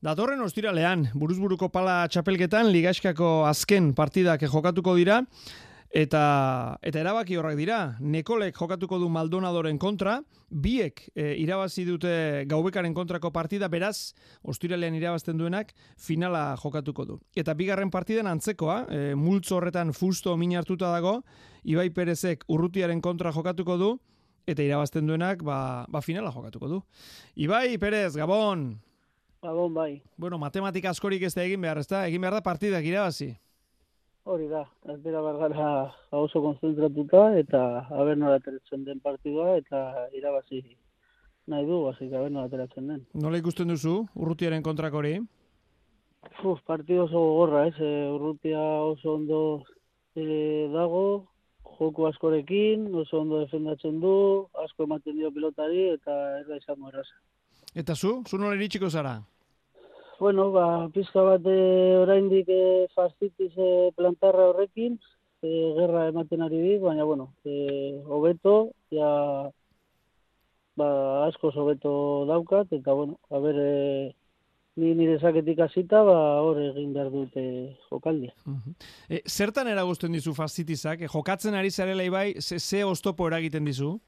Datorren ostiralean, buruzburuko pala txapelketan, ligaskako azken partidak jokatuko dira, eta eta erabaki horrak dira. Nekolek jokatuko du Maldonadoren kontra, biek e, irabazi dute gaubekaren kontrako partida, beraz, ostiralean irabazten duenak, finala jokatuko du. Eta bigarren partidan antzekoa, e, multzo horretan fusto min hartuta dago, Ibai Perezek urrutiaren kontra jokatuko du, eta irabazten duenak, ba, ba finala jokatuko du. Ibai Perez, Gabon! Gabon bai. Bueno, matematika askorik ez da egin behar, ez da? Egin behar da partidak irabazi. Hori da, ez dira gara oso konzentratuta eta haber nola ateratzen den partidua eta irabazi nahi du, hasi haber nola ateratzen den. Nola ikusten duzu, urrutiaren kontrak hori? Uf, partidu oso gorra, ez? E, urrutia oso ondo e, dago, joku askorekin, oso ondo defendatzen du, asko ematen dio pilotari eta ez da izango erraza. Eta zu? Zu nola iritsiko zara? Bueno, ba, pizka bat e, oraindik e, fastitiz e, plantarra horrekin, e, gerra ematen ari di, baina, bueno, e, hobeto, ja, ba, asko hobeto daukat, eta, bueno, a ber, e, ni nire saketik hasita, ba, hor egin behar dute jokaldia. Uh -huh. e, zertan eragozten dizu fastitizak? E, jokatzen ari zarela ibai, ze, ze oztopo eragiten dizu?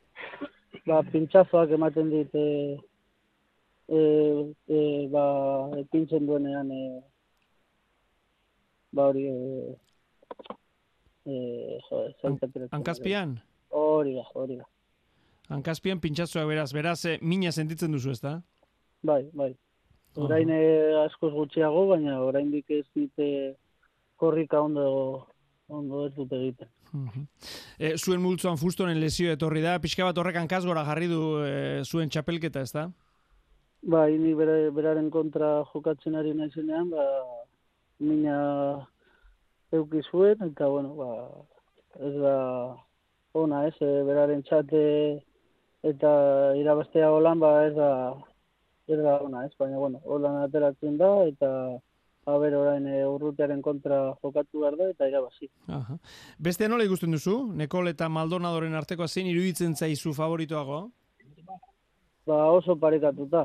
Ba, pintxazoak ematen dit, e, e, e, ba, epintzen duenean e, ba hori e, e, jo, Hankazpian? Hori da, hori da. Hankazpian pintxatzoak beraz, beraz, e, mina sentitzen duzu ez da? Bai, bai. Orain uh -huh. askoz gutxiago, baina orain dik ez dite korrika ondo, ondo ez dute egiten. Uh -huh. e, zuen multzoan fustonen lesio etorri da, pixka bat horrekan kasgora jarri du e, zuen txapelketa ez da? Ba, ini bere, beraren kontra jokatzen ari naizenean, ba, mina euki zuen, eta, bueno, ba, ez da ona, ez, e, beraren txate eta irabaztea holan, ba, ez da, ez da ona, ez, baina, bueno, holan ateratzen da, eta, haber orain e, urrutearen kontra jokatu behar da, eta irabazi. Aha. Beste nola ikusten duzu? Nekol eta Maldonadoren arteko zein iruditzen zaizu favoritoago? Ba, oso parekatuta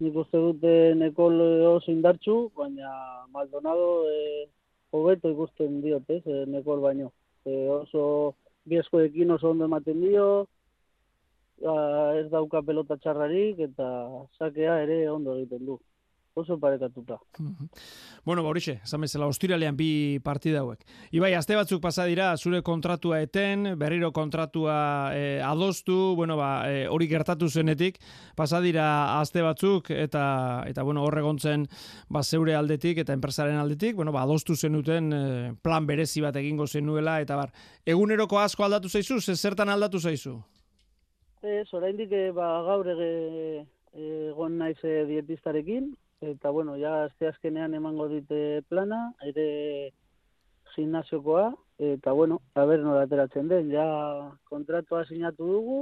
nik uste dute nekol oso indartxu, baina Maldonado e, hobeto ikusten diot, ez, e, nekol baino. E, oso bieskoekin oso ondo ematen dio, ba, ez dauka pelota txarrarik, eta sakea ere ondo egiten du oso parekatuta. Bueno, Baurixe, esan bezala, ostiralean bi partida hauek. Ibai, azte batzuk pasa dira, zure kontratua eten, berriro kontratua e, adostu, bueno, ba, e, hori gertatu zenetik, pasa dira azte batzuk, eta, eta bueno, horregontzen, ba, zeure aldetik, eta enpresaren aldetik, bueno, ba, adostu zenuten e, plan berezi bat egingo zenuela, eta bar, eguneroko asko aldatu zaizu, zertan aldatu zaizu? Ez, oraindik, ba, gaur egon naiz dietistarekin, eta bueno, ja azte azkenean emango dite plana, ere gimnasiokoa, eta bueno, a ber nola ateratzen den, ja kontratua sinatu dugu,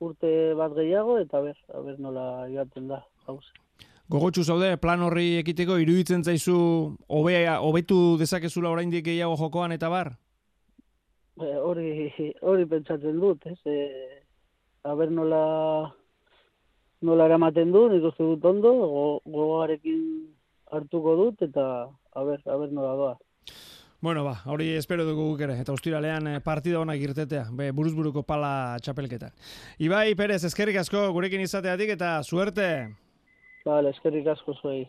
urte bat gehiago, eta ber, a ber nola igaten da, hauze. Gogotxu zaude, plan horri ekiteko, iruditzen zaizu, hobea, hobetu dezakezula oraindik gehiago jokoan eta bar? Hori, hori pentsatzen dut, ez? E, a ber nola nola eramaten du, nik uste dut ondo, gogoarekin hartuko dut, eta a ber, a ber nola doa. Bueno, ba, hori espero dugu guk ere, eta ustiralean eh, partida honak irtetea, be, buruzburuko pala txapelketan. Ibai, Perez, eskerrik asko gurekin izateatik eta suerte! Vale, eskerrik asko zuei.